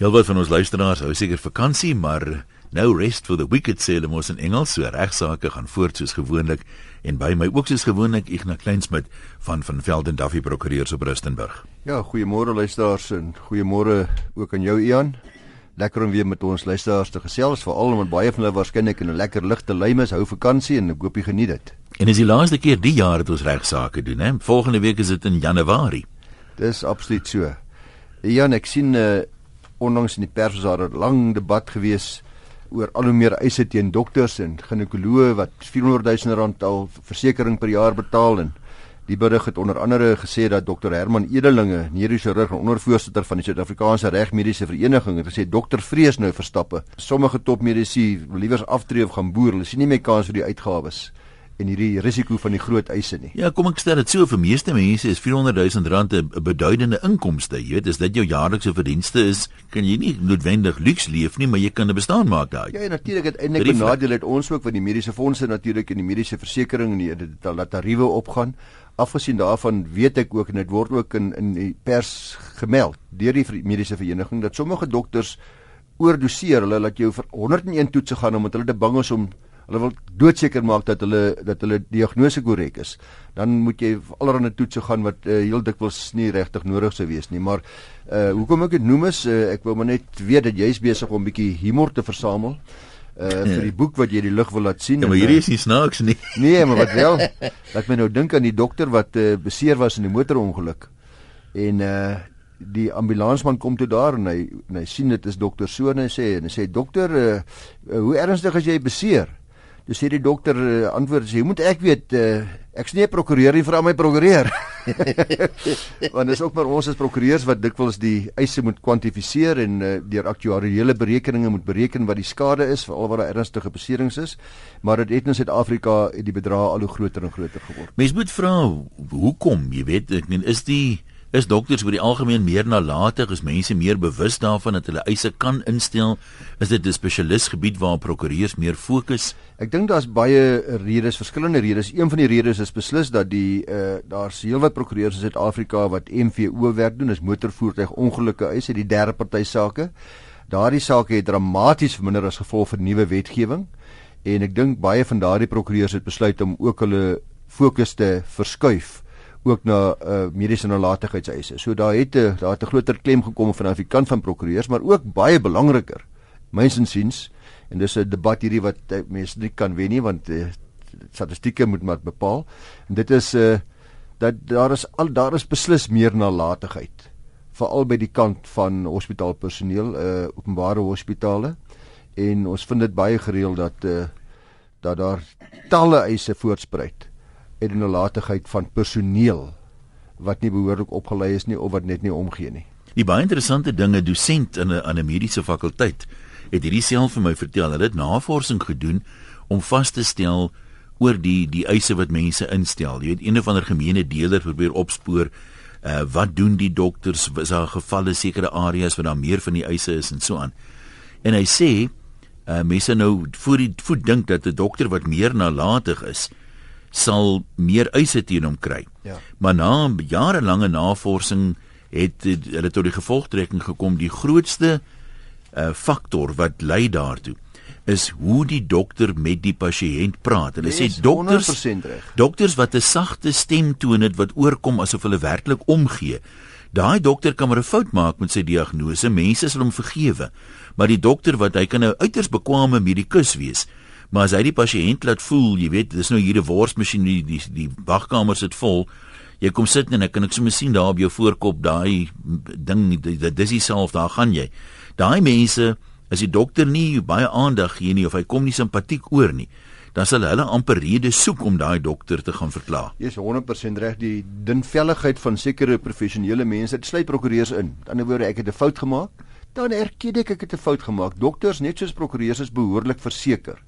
Heelwat van ons luisteraars hou seker vakansie, maar nou rest for the wicked sê hulle mos in Engels, so regsaake gaan voort soos gewoonlik en by my ook soos gewoonlik Ignas Kleinsmid van van Velden Duffy Prokureurs op Rustenburg. Ja, goeiemôre luisteraars en goeiemôre ook aan jou Ian. Lekker om weer met ons luisteraars te gesels, veral omdat baie van hulle waarskynlik in 'n lekker ligte lym is, hou vakansie en ek hoop jy geniet dit. En is die laaste keer die jaar dat ons regsaake doen, hè? Volgende week is dit in Januarie. Dis absoluut so. Ian, ek sien uh, onlangs in die pers was daar 'n lang debat gewees oor al hoe meer eise teen dokters en ginekoloë wat 400 000 rand al versekerings per jaar betaal en die berig het onder andere gesê dat dokter Herman Edelinge, neurochirurg en ondervoorsitter van die Suid-Afrikaanse Regmediese Vereniging het gesê dokter vrees nou verstappe. Sommige topmedici wil liewers aftree of gaan boer. Hulle sien nie meer kans vir die uitgawes en hierdie risiko van die groot eise nie. Ja, kom ek stel dit so vir meeste mense is 400 000 rand 'n beduidende inkomste. Jy weet, as dit jou jaarlikse verdienste is, kan jy nie noodwendig luks leef nie, maar jy kan 'n bestaan maak daai. Ja, natuurlik het eintlik 'n nadeel het ons ook van die mediese fondse natuurlik en die mediese versekerings nie dit laat tariewe opgaan. Afgesien daarvan weet ek ook en dit word ook in in die pers gemeld deur die mediese vereniging dat sommige dokters oordoseer. Hulle laat jou vir 101 toetse gaan omdat hulle te bang is om hulle wil doodseker maak dat hulle dat hulle diagnose korrek is, dan moet jy allerlei toetse gaan wat uh, heel dikwels nie regtig nodig sou wees nie. Maar uh hoekom ek dit noem is uh, ek wil maar net weet dat jy's besig om 'n bietjie humor te versamel. Uh vir die boek wat jy die lig wil laat sien. Ja, maar hierdie is nie snaaks nie. Nee, maar wat wel? Laat my nou dink aan die dokter wat uh, beseer was in die motorongeluk. En uh die ambulansman kom toe daar en hy en hy sien dit is dokter so en hy sê en hy sê dokter uh, hoe ernstig is jy beseer? Dis sê die dokter uh, antwoord sê, "Jy moet ek weet, uh, ek's nie 'n prokureur nie, vra my prokureur." Want dis ook maar ons as prokureurs wat dikwels die eise moet kwantifiseer en uh, deur aktuariële berekeninge moet bereken wat die skade is vir al wat daar ernstige beserings is. Maar dit het in Suid-Afrika die bedrag al hoe groter en groter geword. Mens moet vra hoekom, jy weet, ek meen is die is dokters oor die algemeen meer nalatig, is mense meer bewus daarvan dat hulle eise kan instel, is dit 'n spesialisgebied waar prokureurs meer fokus? Ek dink daar's baie redes, verskillende redes. Een van die redes is beslis dat die uh daar's heelwat prokureurs in Suid-Afrika wat MVO werk doen, is motorvoertuig ongelukke eise, die derde party sake. Daardie sake het dramaties verminder as gevolg van nuwe wetgewing en ek dink baie van daardie prokureurs het besluit om ook hulle fokus te verskuif ook na uh, mediese nalatigheidseise. So daar het 'n uh, daar het 'n groter klem gekom van die kant van prokureurs, maar ook baie belangriker. Myns insiens en dis 'n debat hierdie wat uh, mense nie kan wen nie want uh, statistieke moet maar bepaal. En dit is 'n uh, dat daar is al daar is beslis meer nalatigheid veral by die kant van hospitaalpersoneel, uh openbare hospitale en ons vind dit baie gereeld dat uh dat daar talle eise voortspruit en die nalatigheid van personeel wat nie behoorlik opgelei is nie of wat net nie omgee nie. Die baie interessante dinge dosent in 'n aan 'n mediese fakulteit het hierdie self vir my vertel. Hulle het navorsing gedoen om vas te stel oor die die eise wat mense instel. Jy weet een of ander gemeene deler probeer opspoor uh wat doen die dokters is daar gevalle sekere areas waar daar meer van die eise is en so aan. En hy sê uh mense nou voor die voet dink dat 'n dokter wat meer nalatig is sal meer eise teen hom kry. Ja. Maar na jarelange navorsing het hulle tot die gevolgtrekking gekom die grootste uh, faktor wat lei daartoe is hoe die dokter met die pasiënt praat. Hulle sê dokters dokters wat 'n sagte stem toon het wat oorkom asof hulle werklik omgee. Daai dokter kan maar 'n fout maak met sy diagnose. Mense sal hom vergewe. Maar die dokter wat hy kan 'n uiters bekwame medikus wees, Maar as hy die pasiënt laat voel, jy weet, dis nou hier 'n worsmasjien die die die wagkamer sit vol. Jy kom sit en ek kan ek sommer sien daar op jou voorkop daai ding dit dis dieselfde, daar gaan jy. Daai mense as die dokter nie baie aandag gee nie of hy kom nie simpatiek oor nie, dan sal hulle amper redes soek om daai dokter te gaan verkla. Jy is 100% reg, die dinvelligheid van sekere professionele mense, dit sluit prokureurs in. Aan die ander woorde, ek het 'n fout gemaak, dan erken ek ek het 'n fout gemaak. Dokters, net soos prokureurs is behoorlik verseker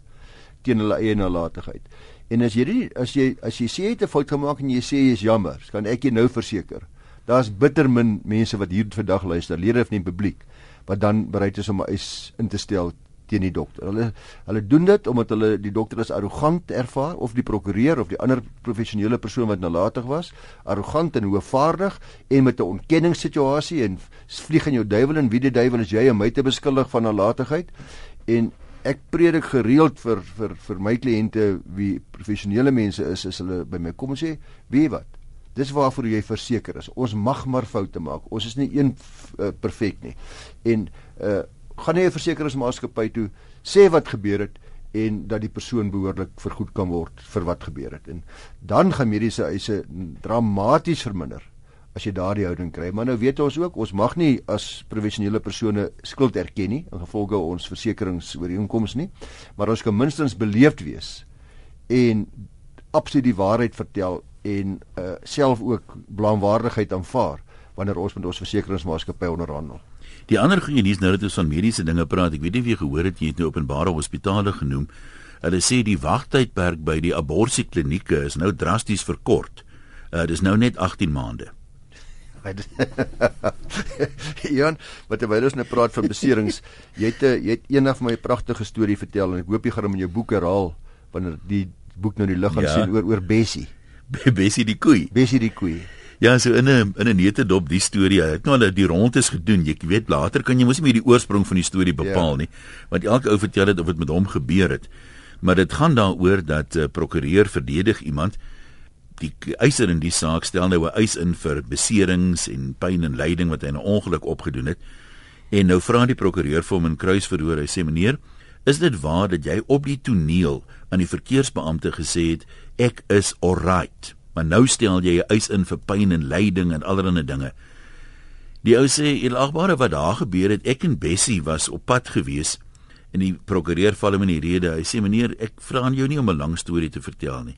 teen hulle eie nalatigheid. En as jy as jy as jy sê jy het 'n fout gemaak en jy sê jy is jammer, kan ek jou nou verseker. Daar's bitter min mense wat hier vandag luister, lede van die publiek, wat dan bereid is om 'n eis in te stel teen die dokter. Hulle hulle doen dit omdat hulle die dokter as arrogant ervaar of die prokureur of die ander professionele persoon wat nalatig was, arrogant en hoogvaardig en met 'n ontkenningssituasie en vlieg in jou duiwel en wie die duiwel is jy om my te beskuldig van nalatigheid? En ek predik gereeld vir vir vir my kliënte wie professionele mense is, is hulle by my kom en sê, "Wie wat? Dis waarvoor jy verseker is. Ons mag maar foute maak. Ons is nie een uh, perfek nie." En uh gaan jy 'n versekeringsmaatskappy toe sê wat gebeur het en dat die persoon behoorlik vergoed kan word vir wat gebeur het. En dan gaan mediese eise dramaties verminder as jy daardie houding kry. Maar nou weet ons ook, ons mag nie as professionele persone skuld erken nie in gevolge ons versekeringsooreenkomste nie, maar ons kan minstens beleefd wees en absoluut die waarheid vertel en uh, self ook blaamwaardigheid aanvaar wanneer ons met ons versekeringsmaatskappy onderhandel. Die ander goeie nuus nou dat ons van mediese dinge praat, ek weet nie of jy gehoor het jy het nou openbare hospitale genoem. Hulle sê die wagtydperk by die abortusklinieke is nou drasties verkort. Uh dis nou net 18 maande. Jan, wat terwyl ons nou praat van beserings, jy het jy het eendag my 'n pragtige storie vertel en ek hoop jy gaan hom in jou boek herhaal wanneer die boek nou die lig gaan ja. sien oor oor Bessie. Bessie die koei. Bessie die koei. Ja, so in 'n in 'n netedop die storie. Hy het nou al die rondes gedoen. Jy weet later kan jy mos nie meer die oorsprong van die storie bepaal ja. nie, want elke ou vertel dit of dit met hom gebeur het. Maar dit gaan daaroor dat 'n uh, prokureur verdedig iemand die eiser in die saak stel nou 'n eis in vir beserings en pyn en lyding wat hy in 'n ongeluk opgedoen het. En nou vra die prokureur vir hom in kruisverhoor. Hy sê: "Meneer, is dit waar dat jy op die toneel aan die verkeersbeampte gesê het ek is alright?" maar nou stel jy 'n eis in vir pyn en lyding en allerlei dinge. Die ou sê, "Elagbare wat daar gebeur het, ek en Bessie was op pad gewees." En die prokureur val hom in die rede. Hy sê, "Meneer, ek vra aan jou nie om 'n lang storie te vertel nie.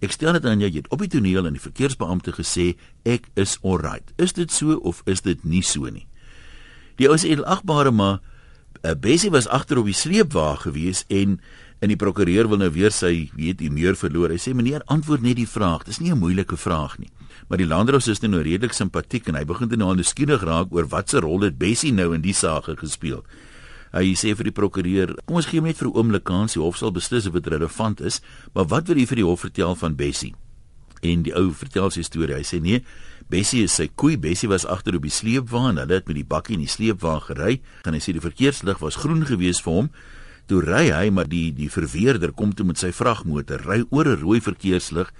Ek stel dit aan jou, jy het op die toneel aan die verkeersbeampte gesê, ek is alright. Is dit so of is dit nie so nie?" Die ou sê, "Elagbare maar uh, Bessie was agter op die sleepwa gewees en En die prokureur wil nou weer sy weet die meer verloor. Hy sê meneer, antwoord net die vraag. Dis nie 'n moeilike vraag nie. Maar die landrous is nou redelik simpatiek en hy begin dan nou nuuskierig raak oor wat se rol het Bessie nou in die saak gespeel. Hy sê vir die prokureur, kom ons gee hom net vir 'n oomblik kans, die hof sal beslis of dit relevant is, maar wat wil jy vir die hof vertel van Bessie? En die ou vertel sy storie. Hy sê nee, Bessie is sy koei. Bessie was agter op die sleepwa en hulle het met die bakkie in die sleepwa gery. En hy sê die verkeerslig was groen geweest vir hom Toe ry hy maar die die verweerder kom toe met sy vragmotor, ry oor 'n rooi verkeerslig,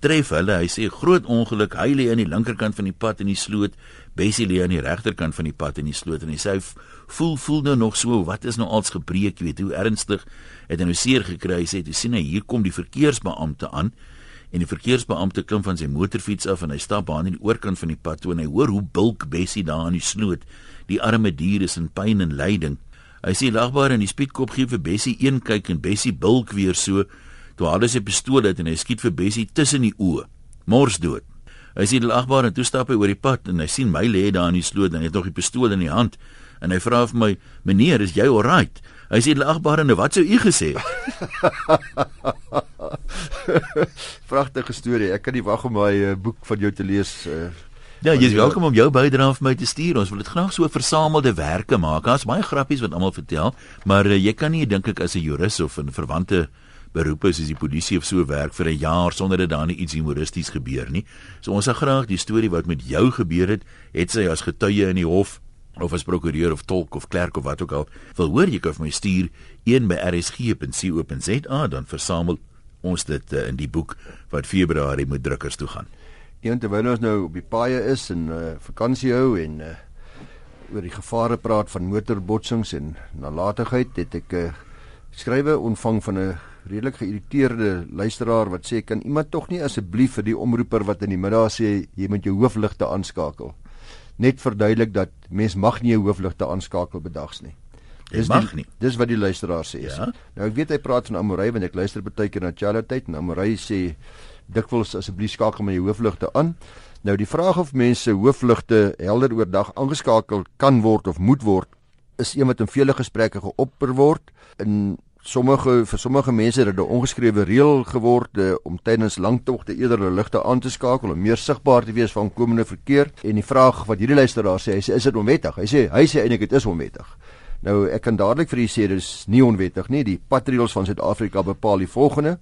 tref hulle. Hy sê groot ongeluk, hy lê aan die linkerkant van die pad in die sloot, Bessie lê aan die regterkant van die pad in die sloot en hy sê voel voel nou nog so, wat is nou als gebreek, weet hoe ernstig het hy nou seer gekry. Hy sê jy sien hy hier kom die verkeersbeampte aan en die verkeersbeampte klim van sy motorfiets af en hy stap aan die oorkant van die pad toe en hy hoor hoe bulk Bessie daar in die sloot. Die arme dier is in pyn en lyding. Hy sê lagbaar in die spietkop gee vir Bessie een kyk en Bessie bulk weer so toe alles sy pistool het en hy skiet vir Bessie tussen die oë. Mors dood. Hy sê lagbaar en toe stap hy oor die pad en hy sien my lê daar in die sloot en hy het nog die pistool in die hand en hy vra vir my: "Meneer, is jy alright?" Hy sê lagbaar en wat sou u gesê? Pragtige storie. Ek kan nie wag om my uh, boek van jou te lees. Uh, Ja, jy is welkom om jou bydrae vir my te stuur. Ons wil dit graag so versamelde werke maak. Daar's baie grappies wat almal vertel, maar uh, jy kan nie dink ek as 'n jurist of 'n verwante beroepe soos die polisie of so werk vir 'n jaar sonder dat daar nie iets humoristies gebeur nie. So ons sal graag die storie wat met jou gebeur het, het sy as getuie in die hof of as prokureur of tolk of klerk of wat ook al, wil hoor jy kan vir my stuur een by rsg.co.za dan versamel ons dit uh, in die boek wat Februarie moet drukkers toe gaan. Een terwyl ons nou op die paaie is en uh, vakansie hou en uh, oor die gevare praat van motorbotsings en nalatigheid, het ek 'n uh, skrywe ontvang van 'n redelik geïrriteerde luisteraar wat sê kan iemand tog nie asseblief vir die omroeper wat in die middag sê jy moet jou hoofligte aanskakel net verduidelik dat mens mag nie jou hoofligte aanskakel bedags nie. Dis mag nie. Dis wat die luisteraar sê. Ja? Nou ek weet hy praat van Amorey want ek luister baie keer na Charlotte en Amorey sê dikwels asseblief skakel my hoofligte aan. Nou die vraag of mense hoofligte helder oordag aangeskakel kan word of moet word is een wat in vele gesprekke geopper word. In sommige vir sommige mense het dit 'n ongeskrewe reël geword uh, om tydens langtogte eerder hulle ligte aan te skakel om meer sigbaar te wees van komende verkeer. En die vraag wat hierdie luisteraar sê, hy sê is dit onwettig? Hy sê hy sê eintlik dit is onwettig. Nou ek kan dadelik vir u sê dis nie onwettig nie. Die patrouilles van Suid-Afrika bepaal die volgende: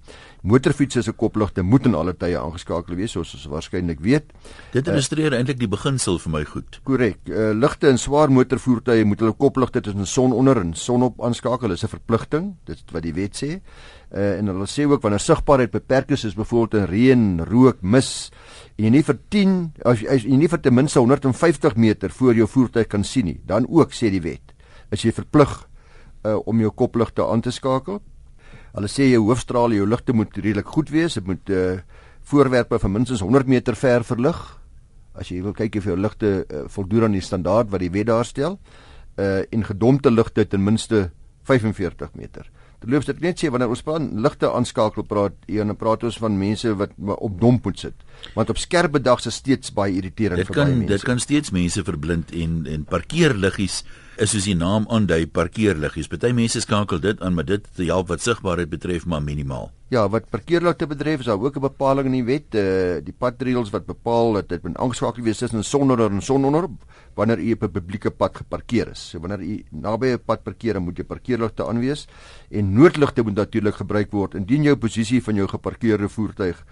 motorfietsse se kopligte moet in alle tye aangeskakel wees, soos ons waarskynlik weet. Dit illustreer uh, eintlik die beginsel vir my goed. Korrek. Uh, ligte en swaar motorvoertuie moet hulle kopligte tussen son onder en son op aanskakel. Dis 'n verpligting. Dit is wat die wet sê. Uh, en hulle sê ook wanneer sigbaarheid beperk is, is byvoorbeeld in reën, rook, mis en jy nie vir 10 as jy, as jy nie vir ten minste 150 meter voor jou voertuig kan sien nie, dan ook sê die wet is jy verplig uh, om jou kopligte aan te skakel. Hulle sê jou hoofstrale, jou ligte moet redelik goed wees. Dit moet uh, voorwerpe van minstens 100 meter ver verlig. As jy wil kyk of jou ligte uh, voldoen aan die standaard wat die wet daarstel. Uh en gedompte ligte ten minste 45 meter. Terloops dit net sê wanneer ons van ligte aanskakel praat, en dan praat ons van mense wat op domp moet sit. Want op skerpe dag is steeds baie irriterend vir baie mense. Dit kan steeds mense verblind en en parkeerliggies is soos die naam aandui parkeerliggies. Party mense skakel dit aan, maar dit help wat sigbaarheid betref maar minimaal. Ja, wat parkeerligte betref is daar ook 'n bepaling in die wet, uh, die padreëls wat bepaal dat dit moet aangeskakel wees tussen sonder en sononder wanneer u op 'n publieke pad geparkeer is. So wanneer u naby 'n pad parkeer, moet jy parkeerligte aanwees en noodligte moet natuurlik gebruik word indien jou posisie van jou geparkeerde voertuig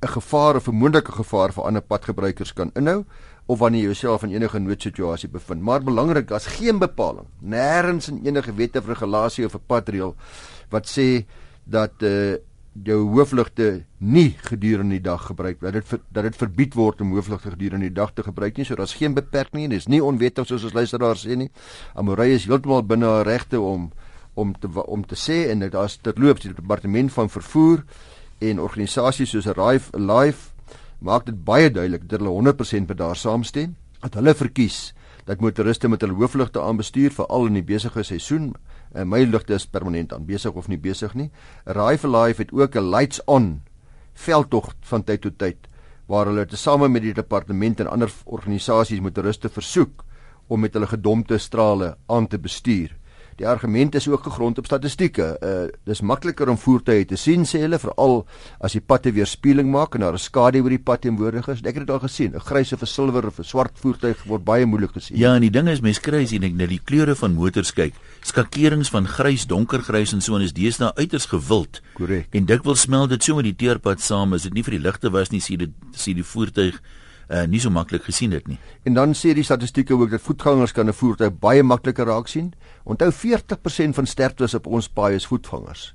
'n gevaar of 'n moontlike gevaar vir ander padgebruikers kan inhou of wanneer jy jouself in enige noodsituasie bevind. Maar belangrik, as geen bepaling, nêrens in enige wet of regulasie of 'n padreël wat sê dat uh jou hoofligte nie gedurende die dag gebruik dat dit dat dit verbied word om hoofligte gedurende die dag te gebruik nie. So daar's geen beperking nie. Dis nie onwettig soos ons luisteraars sê nie. Amorey is heeltemal binne haar regte om om te om te sê en daar's terloops die departement van vervoer en organisasies soos Arrive Alive maak dit baie duidelik dat hulle 100% met daar saamstem dat hulle verkies dat motoriste met hulle hoofligte aanbestuur veral in die besige seisoen en my ligte is permanent aan besig of nie besig nie. Arrive Alive het ook 'n lights on veldtog van tyd tot tyd waar hulle tesame met die departement en ander organisasies motoriste versoek om met hulle gedompte strale aan te bestuur Die argument is ook gegrond op statistieke. Uh dis makliker om voertuie te sien sê hulle veral as die pad te weerspieëling maak en daar 'n skadu oor die pad teenwoordig is. Ek het dit al gesien. 'n Grys of 'n silwer of 'n swart voertuig word baie moeilik gesien. Ja, en die ding is mense kry as jy net na die kleure van motors kyk, skakerings van grys, donkergrys en so en is deesdae uiters gewild. Korrek. En dikwels smel dit so met die teerpad saam as dit nie vir die ligte was nie, sien dit sien die voertuig uh, nie so maklik gesien het nie. En dan sê die statistieke ook dat voetgangers kan 'n voertuig baie makliker raak sien. Onthou 40% van sterftes op ons paaie is voetgangers.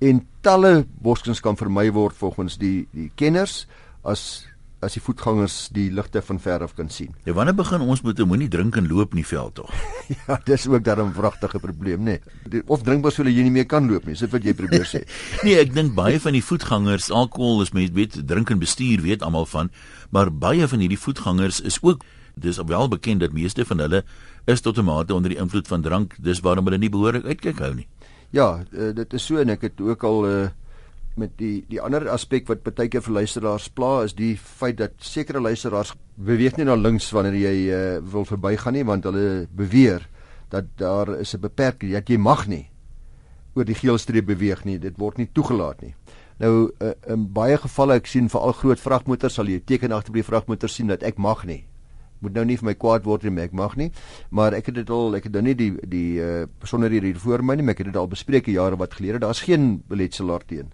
En talle boskens kan vermy word volgens die die kenners as as die voetgangers die ligte van ver af kan sien. Ja, wanneer begin ons moet moenie drink en loop in die veld tog? ja, dis ook dan 'n wragtige probleem, nê. Nee. Of drinkbaar sou jy nie meer kan loop nie, dis wat jy probeer sê. nee, ek dink baie van die voetgangers, alkohol is mense weet, drink en bestuur weet almal van, maar baie van hierdie voetgangers is ook dis wel bekend dat meeste van hulle is tot 'n mate onder die invloed van drank, dis waarom hulle nie behoorlik uitkyk hou nie. Ja, uh, dit is so en ek het ook al uh, met die die ander aspek wat baie keer vir luisteraars pla is die feit dat sekere luisteraars beweeg nie na links wanneer jy uh, wil verbygaan nie want hulle beweer dat daar is 'n beperking dat jy mag nie oor die geel streep beweeg nie. Dit word nie toegelaat nie. Nou uh, in baie gevalle ek sien veral groot vragmotors sal jy teken agter by die vragmotor sien dat ek mag nie. Moet nou nie vir my kwaad word nie ek mag nie. Maar ek het dit al ek het nou nie die die uh, besonderhede hier voor my nie ek het dit al bespreek jare wat gelede. Daar's geen beletsel daarteen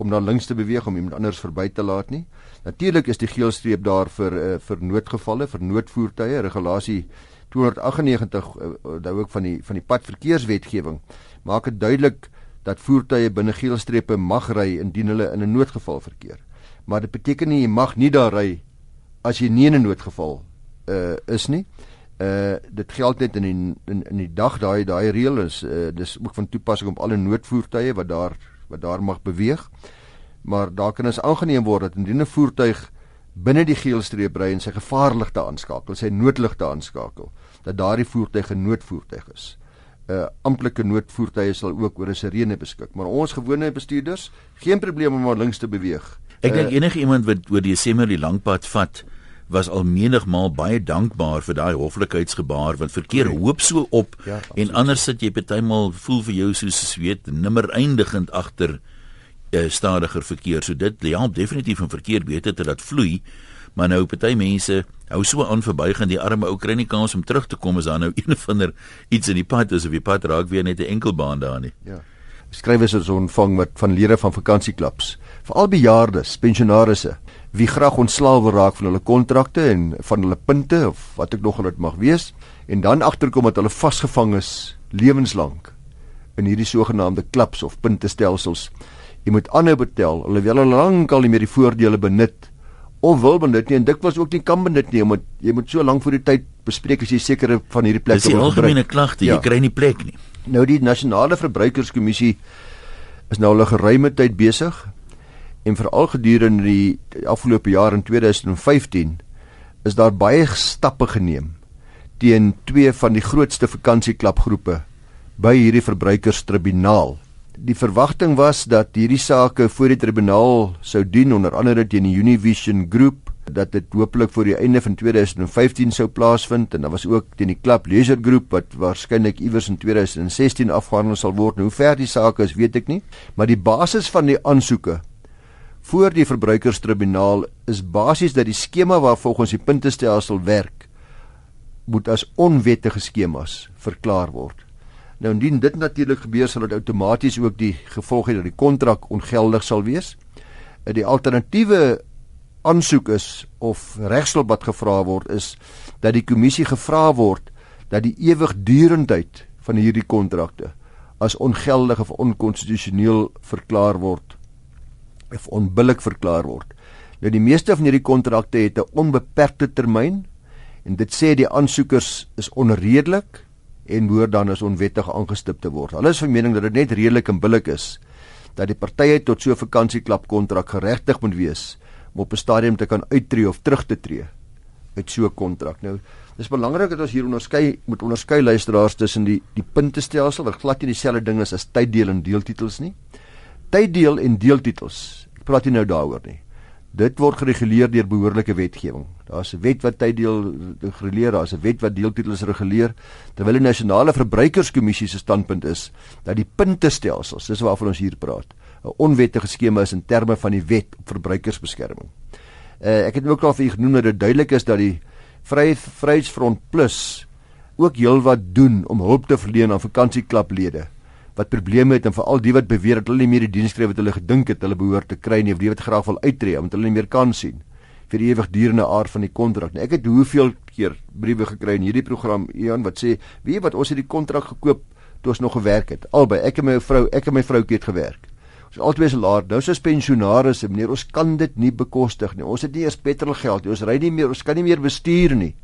om na links te beweeg om iemand anders verby te laat nie. Natuurlik is die geel streep daar vir uh, vir noodgevalle, vir noodvoertuie, regulasie 298 uh, daai ook van die van die padverkeerswetgewing maak dit duidelik dat voertuie binne geel strepe mag ry indien hulle in 'n noodgeval verkeer. Maar dit beteken nie jy mag nie daar ry as jy nie in 'n noodgeval uh is nie. Uh dit geld net in die, in in die dag daai daai reël is uh dis ook van toepassing op alle noodvoertuie wat daar wat daar mag beweeg. Maar daar kan ons aangeneem word dat indien 'n voertuig binne die geelstreep ry en sy gevaarligte aanskakel, sy noodligte aanskakel, dat daardie voertuig 'n noodvoertuig is. 'n uh, Amptelike noodvoertuie sal ook oor 'n sirene beskik, maar ons gewone bestuurders, geen probleem om maar links te beweeg. Ek dink uh, enige iemand wat oor die Desember die langpad vat, was al menigmal baie dankbaar vir daai hoflikheidsgebaar want verkeer okay. hoop so op ja, en anders sit jy partymal voel vir jou soos weet nimmer eindigend agter uh, stadiger verkeer so dit help definitief om verkeer beter te laat vloei Maar nou party mense hou so aan verbygaan die arme ou kry nie kans om terug te kom as daar nou een of ander iets in die pad is of die pad raak weer net 'n enkelbaan daar nie. Ja. Skrywers is ontvang wat van lede van vakansieklubs, veral bejaardes, pensionaarsse wie graag ontslaaw wil raak van hulle kontrakte en van hulle punte of wat ek nog al dit mag wees en dan agterkom dat hulle vasgevang is lewenslank in hierdie sogenaamde klubs of puntestelsels. Jy moet aanhou betaal alhoewel hulle lankal nie meer die voordele benut of wil benut nie en dikwels ook nie kan benut nie omdat jy moet so lank voor die tyd bespreek as jy sekere van hierdie plekke wil gebruik. Dis 'n algemene klagte, ja. jy kry nie plek nie. Nou die nasionale verbruikerskommissie is nou al 'n geruime tyd besig en veral gedurende die afgelope jaar in 2015 is daar baie stappe geneem teen twee van die grootste vakansieklubgroepe by hierdie verbruikerstribunaal die verwagting was dat hierdie sake voor die tribunaal sou dien onder andere teen die Univision Groep dat dit hopelik voor die einde van 2015 sou plaasvind en daar was ook teen die Club Leisure Groep wat waarskynlik iewers in 2016 afgehandel sal word. Nou, hoe ver die saak is, weet ek nie, maar die basis van die aansoeke voor die verbruikerstribunaal is basies dat die skema waarvolgens die puntestelsel werk moet as onwettige skemas verklaar word. Nou indien dit natuurlik gebeur sal dit outomaties ook die gevolg hê dat die kontrak ongeldig sal wees. Die alternatiewe aansoek is of regsel wat gevra word is dat die kommissie gevra word dat die ewigdurendheid van hierdie kontrakte as ongeldig of onkonstitusioneel verklaar word of onbillik verklaar word. Nou die meeste van hierdie kontrakte het 'n onbeperkte termyn en dit sê die aansoekers is onredelik en behoort dan as onwettig aangestip te word. Hulle is van mening dat dit net redelik en billik is dat die partye tot so 'n vakansieklub kontrak geregtig moet wees om op 'n stadium te kan uittreë of terug te tree uit so 'n kontrak. Nou, dis belangrik dat ons hier onderskei moet onderskei luisteraars tussen die die puntestelsel wat glad nie dieselfde ding is as tyddeel en deeltitels nie. Tyddeel en deeltitels. Ek praat nie nou daaroor nie. Dit word gereguleer deur behoorlike wetgewing. Daar's 'n wet wat tyddeel reguleer, daar's 'n wet wat deeltitels reguleer, terwyl die nasionale verbruikerskommissie se standpunt is dat die puntestelsels, dis waarvan ons hier praat, 'n onwettige skema is in terme van die wet op verbruikersbeskerming. Uh, ek het ook al vir u genoem dat dit duidelik is dat die Vryheid Vryheidsfront Plus ook heelwat doen om hulp te verleen aan vakansieklaplede wat probleme het en veral die wat beweer dat hulle nie meer die diens kry wat hulle gedink het hulle behoort te kry nie of die wat graag wil uittreë omdat hulle nie meer kan sien vir die ewigdurende aard van die kontrak. Nou, ek het hoeveel keer briewe gekry in hierdie program Ian wat sê, "Wie weet wat ons het die kontrak gekoop toe ons nog gewerk het. Albei, ek en my vrou, ek en my vroutjie het gewerk. Ons albei is laat. Nou is pensionaars, meneer, ons kan dit nie bekostig nie. Ons het nie eers petrolgeld nie. Ons ry nie meer, ons kan nie meer bestuur nie.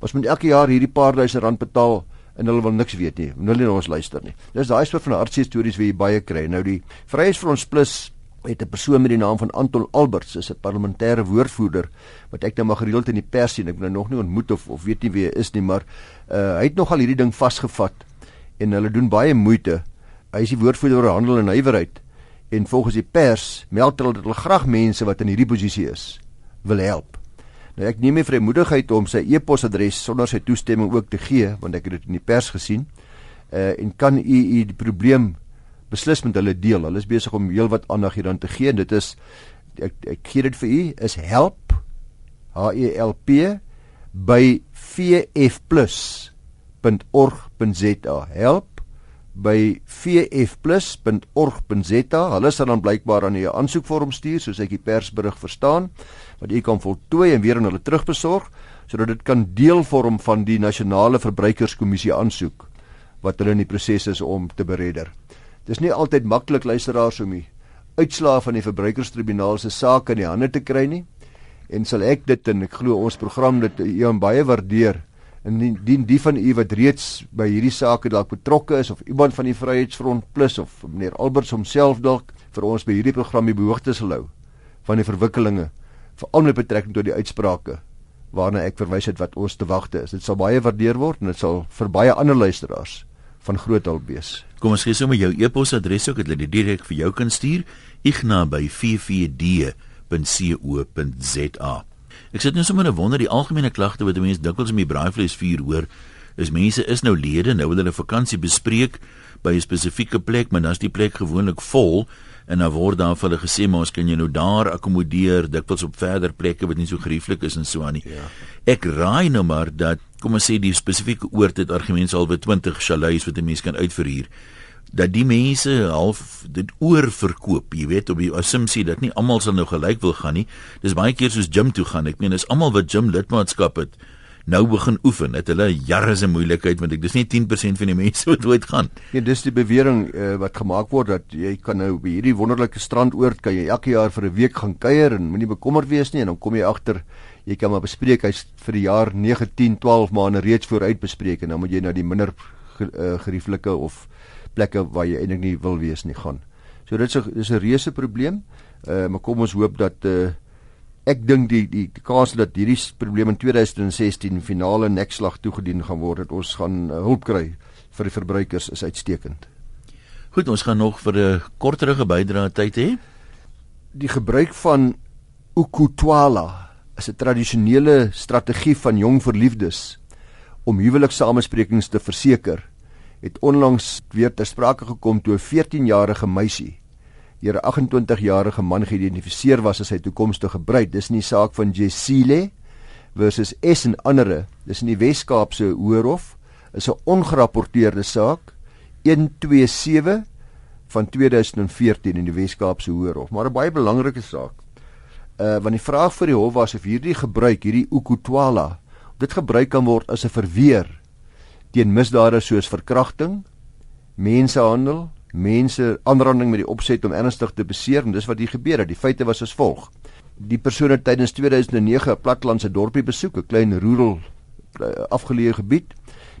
Ons moet elke jaar hierdie paar duisend rand betaal en hulle wil niks weet nie. Hulle wil nie ons luister nie. Dis daai soort van hartseer stories wat jy baie kry. Nou die Vryheidsfront Plus het 'n persoon met die naam van Anton Alberts, is 'n parlementêre woordvoerder wat ek nou maar gereeld in die pers sien. Ek het nou nog nie ontmoet of of weet nie wie hy is nie, maar uh, hy het nogal hierdie ding vasgevat en hulle doen baie moeite. Hy is die woordvoerder oor handel en nywerheid en volgens die pers meld hulle dat hulle graag mense wat in hierdie posisie is wil help. Nou ek neem nie vrymoedigheid om sy e-posadres sonder sy toestemming ook te gee want ek het dit in die pers gesien. Uh en kan u u die probleem beslis met hulle deel. Hulle is besig om heelwat aandag hieraan te gee. Dit is ek ek gee dit vir u is help H E L P by vfplus.org.za. Help by vfplus.org.za. Hulle sal dan blykbaar aan u 'n aansoekvorm stuur soos ek die persberig verstaan wat u kan voltooi en weer aan hulle terugbesorg sodat dit kan deel vorm van die nasionale verbruikerskommissie aansoek wat hulle in die proses is om te beredder. Dis nie altyd maklik luisteraars om die uitslae van die verbruikerstribunaal se saak in die hande te kry nie. En sal ek dit en ek glo ons program dit u baie waardeer en dien die van u wat reeds by hierdie saak dalk betrokke is of iemand van die Vryheidsfront Plus of meneer Alberts homself dalk vir ons by hierdie program die behoogtes sal hou van die verwikkelinge veral met betrekking tot die uitsprake waarna ek verwys het wat ons te wagte is. Dit sal baie waardeer word en dit sal vir baie ander luisteraars van groot hulp wees. Kom ons gee sommer jou e-posadres ook dat hulle dit direk vir jou kan stuur. igna@ffd.co.za. Ek sit net sommer 'n wonder die algemene klagte wat mense dikwels in die braaivleisvuur hoor is mense is nou lede, nou wil hulle vakansie bespreek by 'n spesifieke plek, maar dan's die plek gewoonlik vol en dan word daar vir hulle gesê maar ons kan jou nou daar akkommodeer dikwels op verder plekke wat nie so gerieflik is en so aan nie. Ja. Ek raai nou maar dat kom ons sê die spesifieke oord het argumente al vir 20 chalets wat 'n mens kan uitverhuur dat die mense half dit oorverkoop, jy weet, op die assumpsie dat nie almal sal nou gelyk wil gaan nie. Dis baie keer soos gym toe gaan. Ek meen, is almal wat gym lidmaatskap het nou begin oefen. Het hulle jare se moeilikheid want ek dis nie 10% van die mense wat ooit gaan. Nee, dis die bewering uh, wat gemaak word dat jy kan nou by hierdie wonderlike strandoord kan jy elke jaar vir 'n week gaan kuier en moenie bekommerd wees nie en dan kom jy agter jy kan maar bespreek hy's vir die jaar 9, 10, 12 maande reeds vooruit bespreek en dan moet jy na die minder uh, gerieflike of plekke waar jy eintlik nie wil wees nie gaan. So dit is 'n dis 'n reuse probleem. Uh maar kom ons hoop dat uh ek dink die die kans dat hierdie probleem in 2016 finale nekslag toegedien gaan word dat ons gaan uh, hulp kry vir die verbruikers is uitstekend. Goed, ons gaan nog vir 'n korterige bydrae tyd hê. Die gebruik van ukutwala is 'n tradisionele strategie van jong verliefdes om huweliksamesprekings te verseker het onlangs weer ter sprake gekom toe 'n 14-jarige meisie deur 'n 28-jarige man geïdentifiseer was as sy toekomstige bruid. Dis in die saak van Jesile versus S en ander. Dis in die Wes-Kaapse Hoërhof. Is 'n ongerapporteerde saak 127 van 2014 in die Wes-Kaapse Hoërhof, maar 'n baie belangrike saak. Uh want die vraag vir die hof was of hierdie gebruik, hierdie ukutwala, dit gebruik kan word as 'n verweer teen misdade soos verkrachting, mensehandel, mense aanranding met die opset om ernstig te beseer en dis wat hier gebeur het. Die feite was as volg. Die persoon het tydens 2009 'n platlandse dorpie besoek, 'n klein rural eh, afgeleë gebied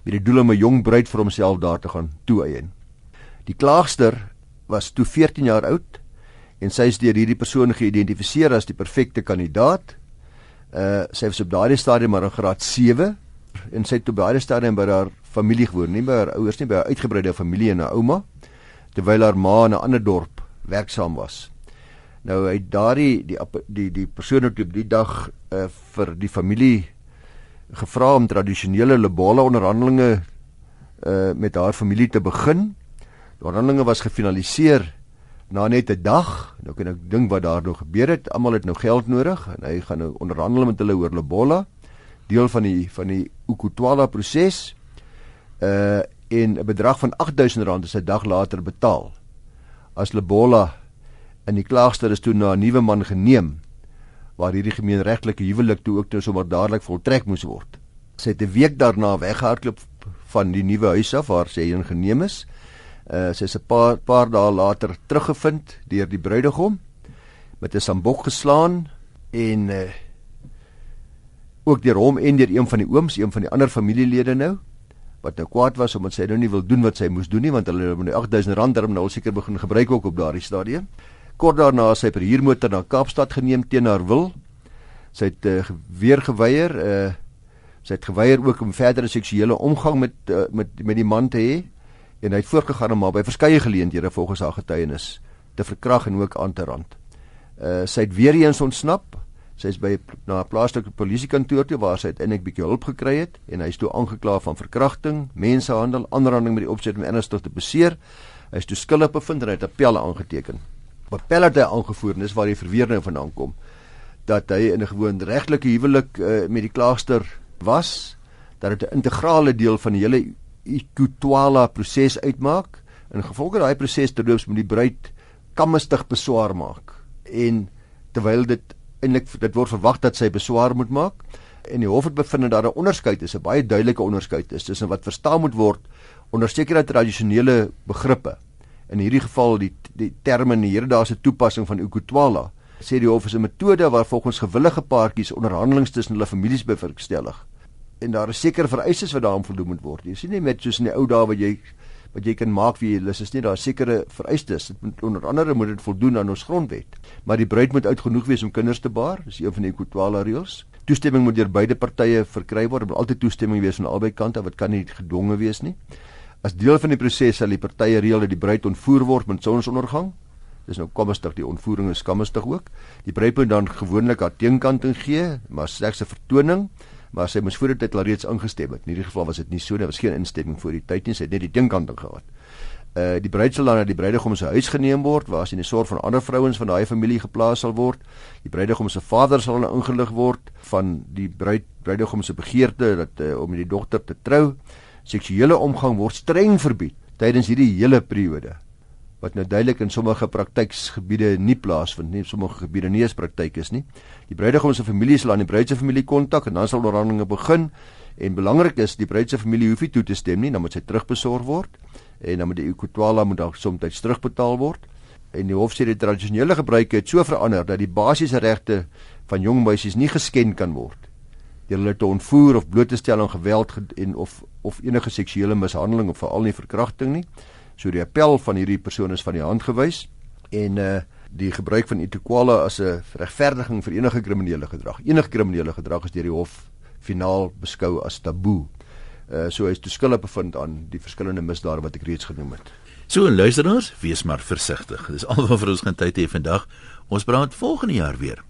met die doel om 'n jong bruid vir homself daar te gaan toeëien. Die klaagster was toe 14 jaar oud en sy is deur hierdie persoon geïdentifiseer as die perfekte kandidaat. Uh sy was op daardie stadium maar in graad 7 en sy het op daardie stadium by haar familie gewoon, nie by haar ouers nie, by haar uitgebreide familie en haar ouma, terwyl haar ma in 'n ander dorp werksaam was. Nou hy daardie die die die persoon het op die dag uh, vir die familie gevra om tradisionele lobola onderhandelinge uh, met haar familie te begin. Die onderhandelinge was gefinaliseer na net 'n dag. Nou kan ek dink wat daar nog gebeur het. Almal het nou geld nodig en hy gaan nou onderhandel met hulle oor lobola deel van die van die Ukutwala proses uh en 'n bedrag van R8000 is 'n dag later betaal. As Lebola in die klaagster is toe na 'n nuwe man geneem waar hierdie gemeenregtelike huwelik toe ook nou sommer dadelik voltrek moes word. Sy het 'n week daarna weggehardloop van die nuwe huis af waar sy heen geneem is. Uh sy is 'n paar paar dae later teruggevind deur die bruidegom met 'n sambok geslaan en uh ook deur hom en deur een van die ooms, een van die ander familielede nou wat nou kwaad was omdat sy nou nie wil doen wat sy moes doen nie want hulle het nou 8000 rand daarom nou seker begin gebruik ook op daardie stadium. Kort daarna sy per huurmotor na Kaapstad geneem teen haar wil. Sy het uh, weer geweier, uh, sy het geweier ook om verdere seksuele omgang met uh, met met die man te hê en hy het voortgegaan om haar by verskeie geleenthede volgens haar getuienis te verkrag en ook aan te rand. Uh, sy het weer eens ontsnap Sy is by na 'n plaaslike polisiekantoor toe waar sy uiteindelik bietjie hulp gekry het en hy is toe aangekla van verkrachting, mensehandel, aanranding met die opset om ernstig te beseer. Hy is toe skuldig bevind en hy het appelle aangeteken. Appelle het hy aangevoer en dis waar die verweer nou vandaan kom dat hy in 'n gewoon regtelike huwelik uh, met die klaagster was, dat dit 'n integrale deel van die hele Ikutwala proses uitmaak. In gevolg daai proses terloops moet die bruid kammistig beswaar maak en terwyl dit eintlik dit word verwag dat sy beswaar moet maak en die hof het bevind dat daar 'n onderskeid is, 'n baie duidelike onderskeid is tussen wat verstaan moet word onder sekere tradisionele begrippe. In hierdie geval die die terme in die hedendaagse toepassing van ukutwala sê die hof is 'n metode waar volgens gewillige paartjies onderhandelinge tussen hulle families bewerkstellig. En daar is sekere vereistes wat daaraan voldoen moet word. Jy sien nie met soos in die ou dae wat jy wat jy kan maak wie jy lus is nie daar sekere vereistes. Dit moet onder andere moet dit voldoen aan ons grondwet. Maar die bruid moet oud genoeg wees om kinders te baar dis een van die equitwala reëls. Toestemming moet deur beide partye verkry word. Moet altyd toestemming wees van albei kante wat kan nie gedwonge wees nie. As deel van die proses sal die partye reël dat die bruid ontvoer word met sonsondergang. Dis nou komstig die ontvoering is komstig ook. Die bruid moet dan gewoonlik haar teenkanting gee maar slegs 'n vertoning maar sy moes voor die tyd al reeds ingestem het. In hierdie geval was dit nie so nie, was geen instemming voor die tyd nie, sy het net die dinkant gehad. Uh die bruid sal dan na die bruidegom se huis geneem word waar sy in die sorg van ander vrouens van daai familie geplaas sal word. Die bruidegom se vader sal dan ingelig word van die bruid bruidegom se begeerte dat uh, om die dogter te trou. Seksuele omgang word streng verbied tydens hierdie hele periode wat nou duidelik in sommige praktyksgebiede nie plaasvind nie, sommige gebiede nie is praktyk is nie. Die bruidegom se familie sal aan die bruid se familie kontak en dan sal onderhandelinge begin. En belangrik is die bruid se familie hoef nie toe te stem nie, dan moet sy terugbesorg word en dan moet die equitwala moet dan soms terugbetaal word. En die hof sê die tradisionele gebruike het so verander dat die basiese regte van jong meisies nie geskend kan word deur hulle te ontvoer of bloot te stel aan geweld en of of enige seksuele mishandeling of veral nie verkrachting nie. So die appel van hierdie persoon is van die hand gewys en uh die gebruik van equitwala as 'n regverdiging vir enige kriminele gedrag. Enige kriminele gedrag is deur die hof finaal beskou as taboe. Uh so hy is toeskuldig bevind aan die verskillende misdade wat ek reeds genoem het. So luisteraars, wees maar versigtig. Dis alwaar vir ons gaan tyd hê vandag. Ons praat volgende jaar weer.